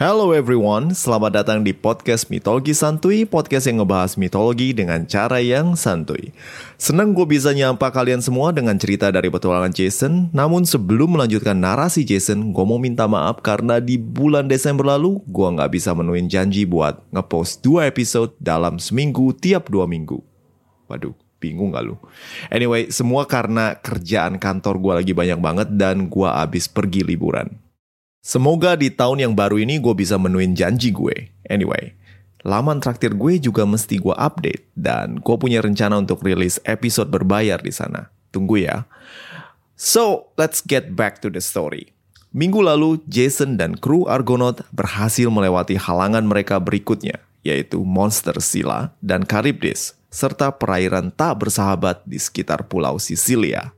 Hello everyone, selamat datang di podcast Mitologi Santuy, podcast yang ngebahas mitologi dengan cara yang santuy. Senang gue bisa nyapa kalian semua dengan cerita dari petualangan Jason, namun sebelum melanjutkan narasi Jason, gue mau minta maaf karena di bulan Desember lalu, gue nggak bisa menuin janji buat ngepost dua episode dalam seminggu tiap dua minggu. Waduh, bingung gak lu? Anyway, semua karena kerjaan kantor gue lagi banyak banget dan gue abis pergi liburan. Semoga di tahun yang baru ini gue bisa menuin janji gue. Anyway, laman traktir gue juga mesti gue update dan gue punya rencana untuk rilis episode berbayar di sana. Tunggu ya. So, let's get back to the story. Minggu lalu, Jason dan kru Argonaut berhasil melewati halangan mereka berikutnya, yaitu monster Sila dan Charybdis, serta perairan tak bersahabat di sekitar pulau Sisilia.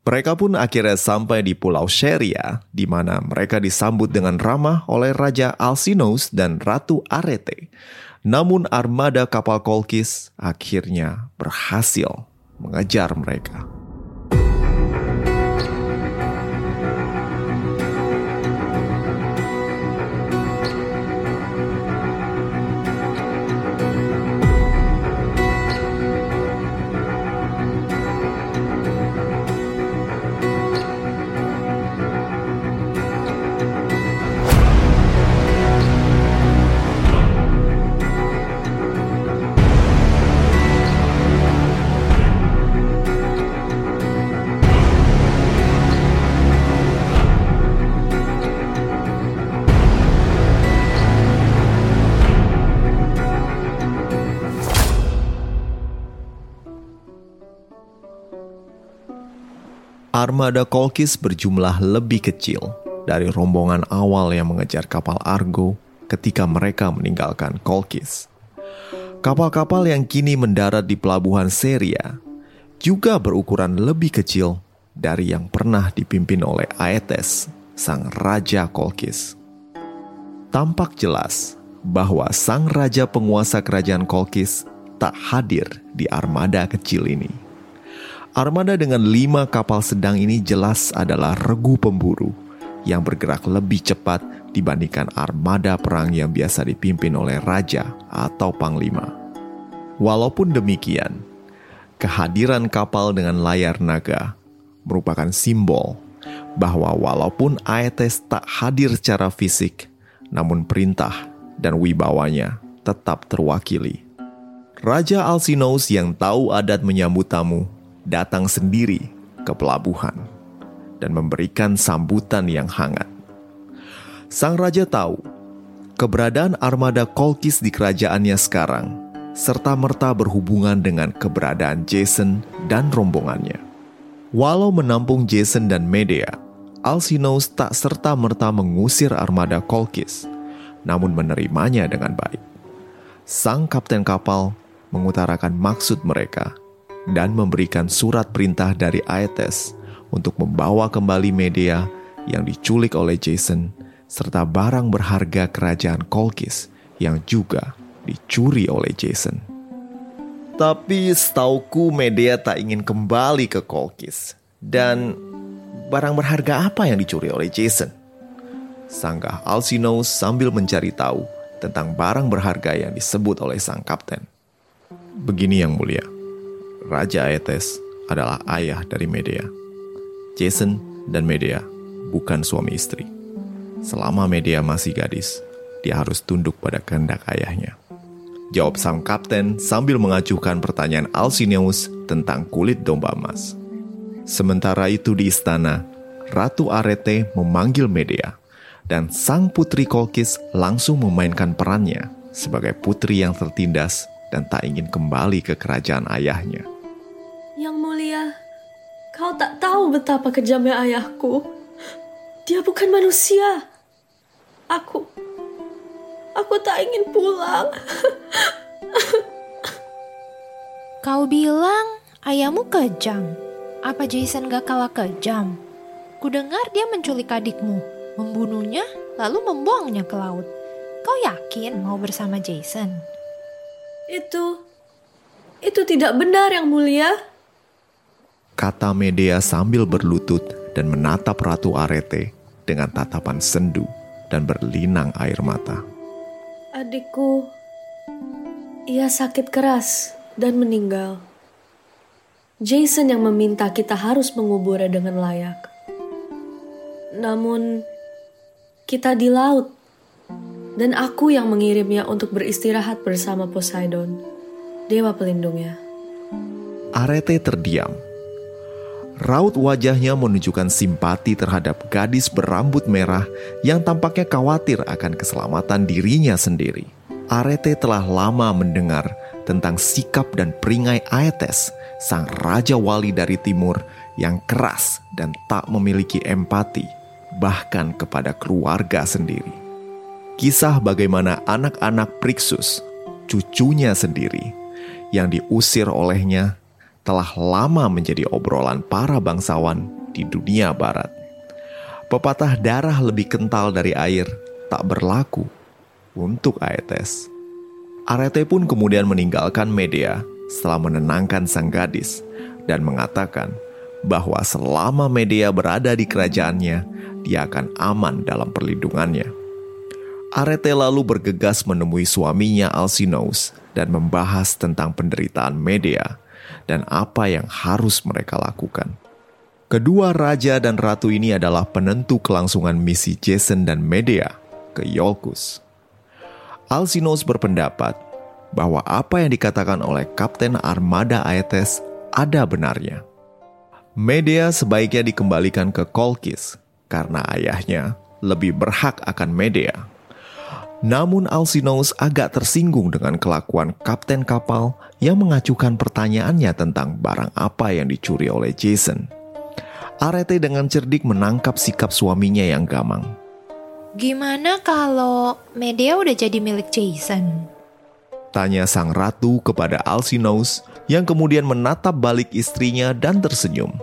Mereka pun akhirnya sampai di Pulau Sheria, di mana mereka disambut dengan ramah oleh Raja Alcinous dan Ratu Arete. Namun armada kapal Kolkis akhirnya berhasil mengejar mereka. Armada Kolkis berjumlah lebih kecil dari rombongan awal yang mengejar kapal Argo ketika mereka meninggalkan Kolkis. Kapal-kapal yang kini mendarat di pelabuhan Seria juga berukuran lebih kecil dari yang pernah dipimpin oleh Aetes, sang raja Kolkis. Tampak jelas bahwa sang raja penguasa kerajaan Kolkis tak hadir di armada kecil ini. Armada dengan lima kapal sedang ini jelas adalah regu pemburu yang bergerak lebih cepat dibandingkan armada perang yang biasa dipimpin oleh raja atau panglima. Walaupun demikian, kehadiran kapal dengan layar naga merupakan simbol bahwa walaupun Aetes tak hadir secara fisik, namun perintah dan wibawanya tetap terwakili. Raja Alcinous yang tahu adat menyambut tamu datang sendiri ke pelabuhan dan memberikan sambutan yang hangat. Sang raja tahu keberadaan armada Kolkis di kerajaannya sekarang serta merta berhubungan dengan keberadaan Jason dan rombongannya. Walau menampung Jason dan Medea, Alcinous tak serta merta mengusir armada Kolkis, namun menerimanya dengan baik. Sang kapten kapal mengutarakan maksud mereka dan memberikan surat perintah dari Aetes untuk membawa kembali media yang diculik oleh Jason serta barang berharga kerajaan Kolkis yang juga dicuri oleh Jason. Tapi setauku media tak ingin kembali ke Kolkis. Dan barang berharga apa yang dicuri oleh Jason? Sanggah Alcinous sambil mencari tahu tentang barang berharga yang disebut oleh sang kapten. Begini yang mulia. Raja Aetes adalah ayah dari Medea. Jason dan Medea bukan suami istri. Selama Medea masih gadis, dia harus tunduk pada kehendak ayahnya. Jawab sang kapten sambil mengajukan pertanyaan Alcinous tentang kulit domba emas. Sementara itu di istana, Ratu Arete memanggil Medea, dan sang putri Kolkis langsung memainkan perannya sebagai putri yang tertindas dan tak ingin kembali ke kerajaan ayahnya. Yang mulia, kau tak tahu betapa kejamnya ayahku. Dia bukan manusia. Aku, aku tak ingin pulang. Kau bilang ayahmu kejam. Apa Jason gak kalah kejam? Kudengar dia menculik adikmu, membunuhnya, lalu membuangnya ke laut. Kau yakin mau bersama Jason? Itu, Itu tidak benar, Yang Mulia. Kata Medea sambil berlutut dan menatap Ratu Arete dengan tatapan sendu dan berlinang air mata. Adikku, ia sakit keras dan meninggal. Jason yang meminta kita harus menguburnya dengan layak. Namun, kita di laut, dan aku yang mengirimnya untuk beristirahat bersama Poseidon, dewa pelindungnya. Arete terdiam. Raut wajahnya menunjukkan simpati terhadap gadis berambut merah yang tampaknya khawatir akan keselamatan dirinya sendiri. Arete telah lama mendengar tentang sikap dan peringai Aetes, sang raja wali dari timur yang keras dan tak memiliki empati, bahkan kepada keluarga sendiri. Kisah bagaimana anak-anak Priksus, cucunya sendiri, yang diusir olehnya telah lama menjadi obrolan para bangsawan di dunia barat. Pepatah darah lebih kental dari air tak berlaku untuk Aetes. Arete pun kemudian meninggalkan Medea setelah menenangkan sang gadis dan mengatakan bahwa selama Medea berada di kerajaannya, dia akan aman dalam perlindungannya. Arete lalu bergegas menemui suaminya Alcinous dan membahas tentang penderitaan Medea dan apa yang harus mereka lakukan. Kedua raja dan ratu ini adalah penentu kelangsungan misi Jason dan Medea ke Iolcus. Alcinous berpendapat bahwa apa yang dikatakan oleh Kapten Armada Aetes ada benarnya. Medea sebaiknya dikembalikan ke Kolkis karena ayahnya lebih berhak akan Medea. Namun Alcinous agak tersinggung dengan kelakuan kapten kapal yang mengacukan pertanyaannya tentang barang apa yang dicuri oleh Jason. Arete dengan cerdik menangkap sikap suaminya yang gamang. Gimana kalau Medea udah jadi milik Jason? Tanya sang ratu kepada Alcinous yang kemudian menatap balik istrinya dan tersenyum.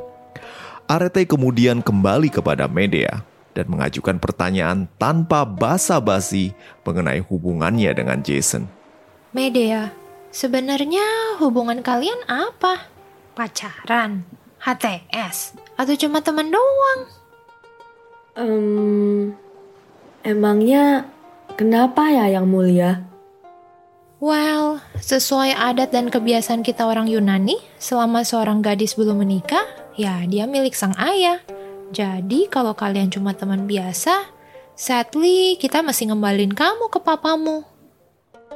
Arete kemudian kembali kepada Medea dan mengajukan pertanyaan tanpa basa-basi mengenai hubungannya dengan Jason. Medea, sebenarnya hubungan kalian apa? Pacaran? HTS? Atau cuma teman doang? Um, emangnya kenapa ya Yang Mulia? Well, sesuai adat dan kebiasaan kita orang Yunani, selama seorang gadis belum menikah, ya dia milik sang ayah. Jadi kalau kalian cuma teman biasa, sadly kita mesti ngembalin kamu ke papamu.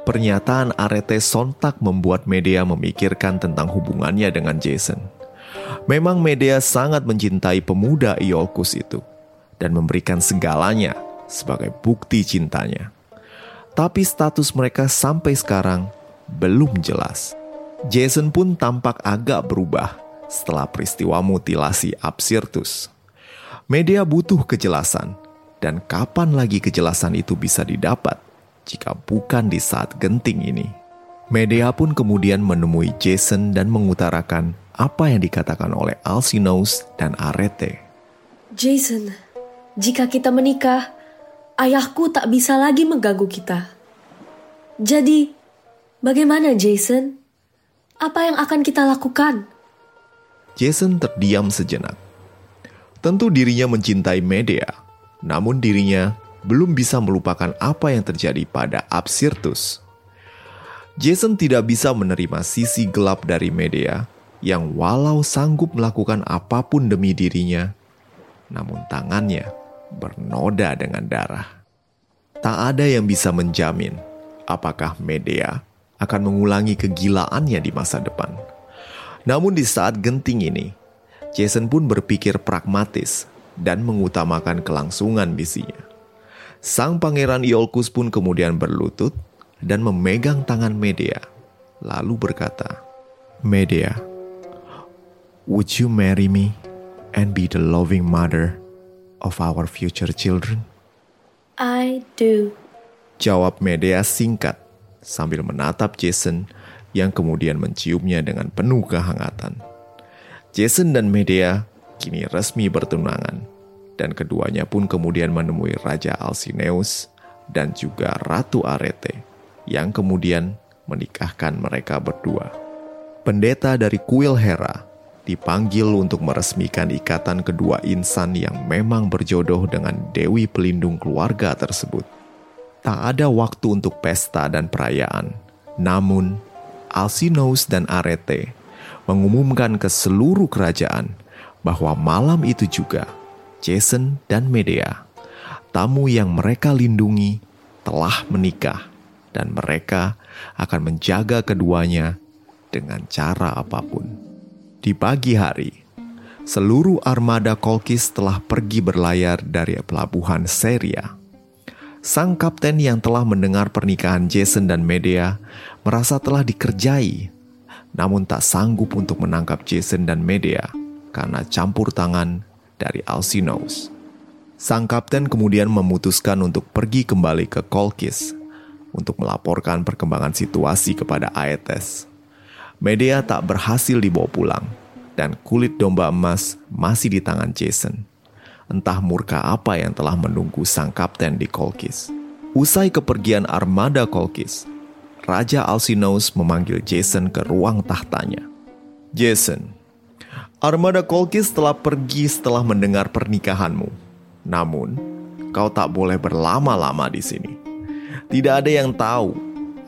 Pernyataan Arete sontak membuat Medea memikirkan tentang hubungannya dengan Jason. Memang Medea sangat mencintai pemuda Iolcus itu dan memberikan segalanya sebagai bukti cintanya tapi status mereka sampai sekarang belum jelas. Jason pun tampak agak berubah setelah peristiwa mutilasi Absirtus. Media butuh kejelasan, dan kapan lagi kejelasan itu bisa didapat jika bukan di saat genting ini. Media pun kemudian menemui Jason dan mengutarakan apa yang dikatakan oleh Alcinous dan Arete. Jason, jika kita menikah, ayahku tak bisa lagi mengganggu kita. Jadi, bagaimana Jason? Apa yang akan kita lakukan? Jason terdiam sejenak. Tentu dirinya mencintai Medea, namun dirinya belum bisa melupakan apa yang terjadi pada Absirtus. Jason tidak bisa menerima sisi gelap dari Medea yang walau sanggup melakukan apa pun demi dirinya, namun tangannya bernoda dengan darah. Tak ada yang bisa menjamin apakah Medea akan mengulangi kegilaannya di masa depan. Namun di saat genting ini, Jason pun berpikir pragmatis dan mengutamakan kelangsungan misinya. Sang pangeran Iolcus pun kemudian berlutut dan memegang tangan Medea, lalu berkata, Medea, would you marry me and be the loving mother of our future children? I do. Jawab Medea singkat sambil menatap Jason yang kemudian menciumnya dengan penuh kehangatan. Jason dan Medea kini resmi bertunangan dan keduanya pun kemudian menemui Raja Alcineus dan juga Ratu Arete yang kemudian menikahkan mereka berdua. Pendeta dari kuil Hera dipanggil untuk meresmikan ikatan kedua insan yang memang berjodoh dengan Dewi Pelindung keluarga tersebut. Tak ada waktu untuk pesta dan perayaan. Namun, Alcinous dan Arete mengumumkan ke seluruh kerajaan bahwa malam itu juga Jason dan Medea, tamu yang mereka lindungi, telah menikah dan mereka akan menjaga keduanya dengan cara apa pun. Di pagi hari, seluruh armada Kolkis telah pergi berlayar dari pelabuhan Seria. Sang kapten yang telah mendengar pernikahan Jason dan Medea merasa telah dikerjai, namun tak sanggup untuk menangkap Jason dan Medea karena campur tangan dari Alcinous. Sang kapten kemudian memutuskan untuk pergi kembali ke Kolkis untuk melaporkan perkembangan situasi kepada Aetes. Medea tak berhasil dibawa pulang, dan kulit domba emas masih di tangan Jason. Entah murka apa yang telah menunggu sang kapten di Kolkis. Usai kepergian armada Kolkis, Raja Alcinous memanggil Jason ke ruang tahtanya. Jason, armada Kolkis telah pergi setelah mendengar pernikahanmu. Namun, kau tak boleh berlama-lama di sini. Tidak ada yang tahu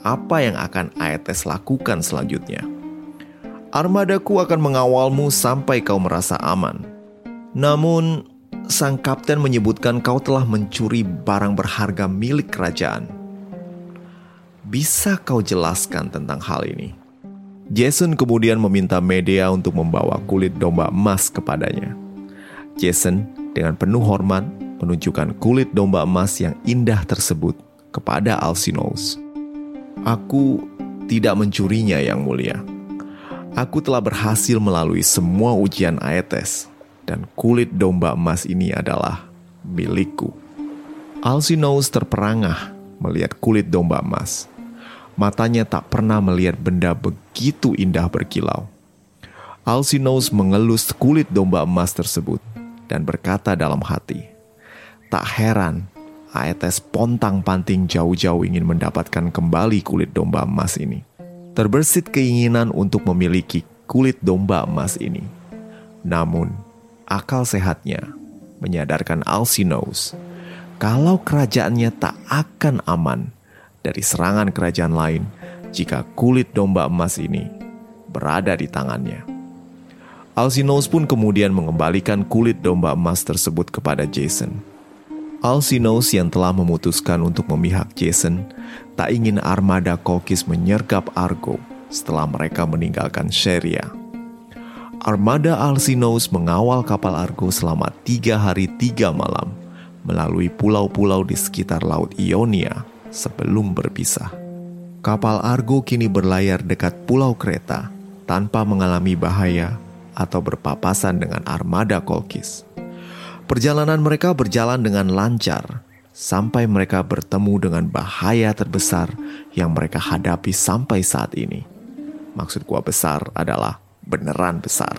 apa yang akan Aetes lakukan selanjutnya. Armadaku akan mengawalmu sampai kau merasa aman. Namun, sang kapten menyebutkan kau telah mencuri barang berharga milik kerajaan. Bisa kau jelaskan tentang hal ini? Jason kemudian meminta Medea untuk membawa kulit domba emas kepadanya. Jason dengan penuh hormat menunjukkan kulit domba emas yang indah tersebut kepada Alcinous. Aku tidak mencurinya yang mulia Aku telah berhasil melalui semua ujian Aetes, dan kulit domba emas ini adalah milikku. Alcinous terperangah melihat kulit domba emas. Matanya tak pernah melihat benda begitu indah berkilau. Alcinous mengelus kulit domba emas tersebut dan berkata dalam hati, Tak heran Aetes pontang-panting jauh-jauh ingin mendapatkan kembali kulit domba emas ini terbersit keinginan untuk memiliki kulit domba emas ini. Namun, akal sehatnya menyadarkan Alcinous kalau kerajaannya tak akan aman dari serangan kerajaan lain jika kulit domba emas ini berada di tangannya. Alcinous pun kemudian mengembalikan kulit domba emas tersebut kepada Jason. Alcinous yang telah memutuskan untuk memihak Jason tak ingin armada Kokis menyergap Argo setelah mereka meninggalkan Sheria. Armada Alcinous mengawal kapal Argo selama tiga hari tiga malam melalui pulau-pulau di sekitar Laut Ionia sebelum berpisah. Kapal Argo kini berlayar dekat Pulau Kreta tanpa mengalami bahaya atau berpapasan dengan armada Kolkis. Perjalanan mereka berjalan dengan lancar sampai mereka bertemu dengan bahaya terbesar yang mereka hadapi sampai saat ini. Maksud gua besar adalah beneran besar.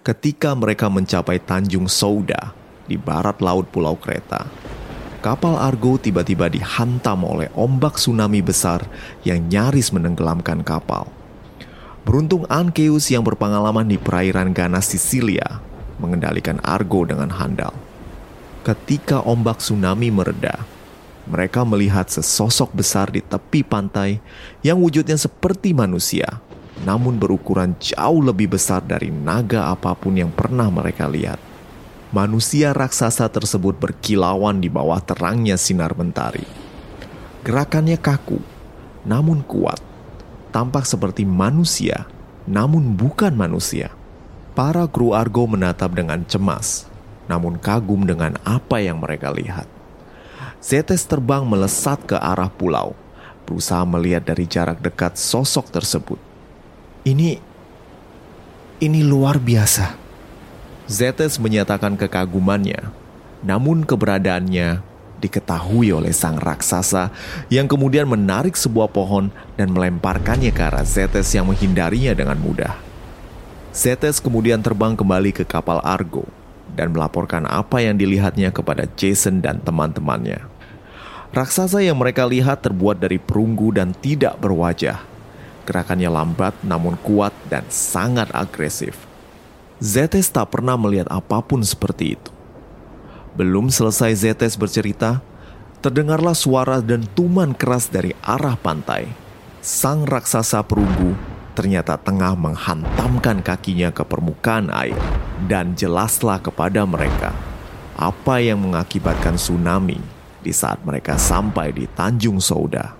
Ketika mereka mencapai Tanjung Souda di barat laut Pulau Kreta, kapal Argo tiba-tiba dihantam oleh ombak tsunami besar yang nyaris menenggelamkan kapal. Beruntung Ankeus yang berpengalaman di perairan ganas Sisilia mengendalikan Argo dengan handal. Ketika ombak tsunami mereda, mereka melihat sesosok besar di tepi pantai yang wujudnya seperti manusia, namun berukuran jauh lebih besar dari naga apa pun yang pernah mereka lihat. Manusia raksasa tersebut berkilauan di bawah terangnya sinar mentari. Gerakannya kaku, namun kuat. Tampak seperti manusia, namun bukan manusia. Para kru Argo menatap dengan cemas namun kagum dengan apa yang mereka lihat. Zetes terbang melesat ke arah pulau, berusaha melihat dari jarak dekat sosok tersebut. Ini, ini luar biasa. Zetes menyatakan kekagumannya, namun keberadaannya diketahui oleh sang raksasa yang kemudian menarik sebuah pohon dan melemparkannya ke arah Zetes yang menghindarinya dengan mudah. Zetes kemudian terbang kembali ke kapal Argo dan melaporkan apa yang dilihatnya kepada Jason dan teman-temannya. Raksasa yang mereka lihat terbuat dari perunggu dan tidak berwajah. Gerakannya lambat namun kuat dan sangat agresif. Zetes tak pernah melihat apa pun seperti itu. Belum selesai Zetes bercerita, terdengarlah suara dan tuman keras dari arah pantai. Sang raksasa perunggu ternyata tengah menghantamkan kakinya ke permukaan air dan jelaslah kepada mereka apa yang mengakibatkan tsunami di saat mereka sampai di Tanjung Sauda.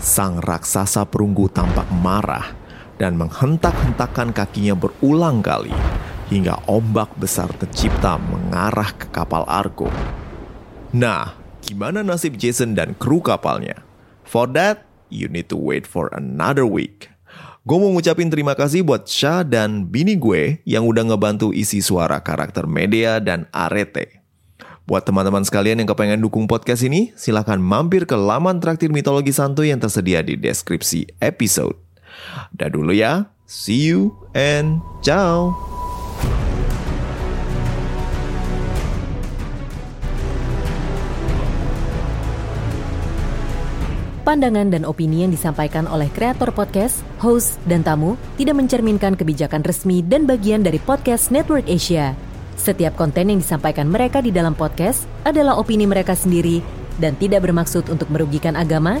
Sang raksasa perunggu tampak marah dan menghentak-hentakkan kakinya berulang kali hingga ombak besar tercipta mengarah ke kapal Argo. Nah, gimana nasib Jason dan kru kapalnya? For that, you need to wait for another week. Gue mau ngucapin terima kasih buat Syah dan bini gue yang udah ngebantu isi suara karakter Media dan Arete. Buat teman-teman sekalian yang kepengen dukung podcast ini, silahkan mampir ke laman traktir mitologi santuy yang tersedia di deskripsi episode. Dah dulu ya, see you and ciao! Pandangan dan opini yang disampaikan oleh kreator podcast, host, dan tamu tidak mencerminkan kebijakan resmi dan bagian dari podcast Network Asia. Setiap konten yang disampaikan mereka di dalam podcast adalah opini mereka sendiri dan tidak bermaksud untuk merugikan agama,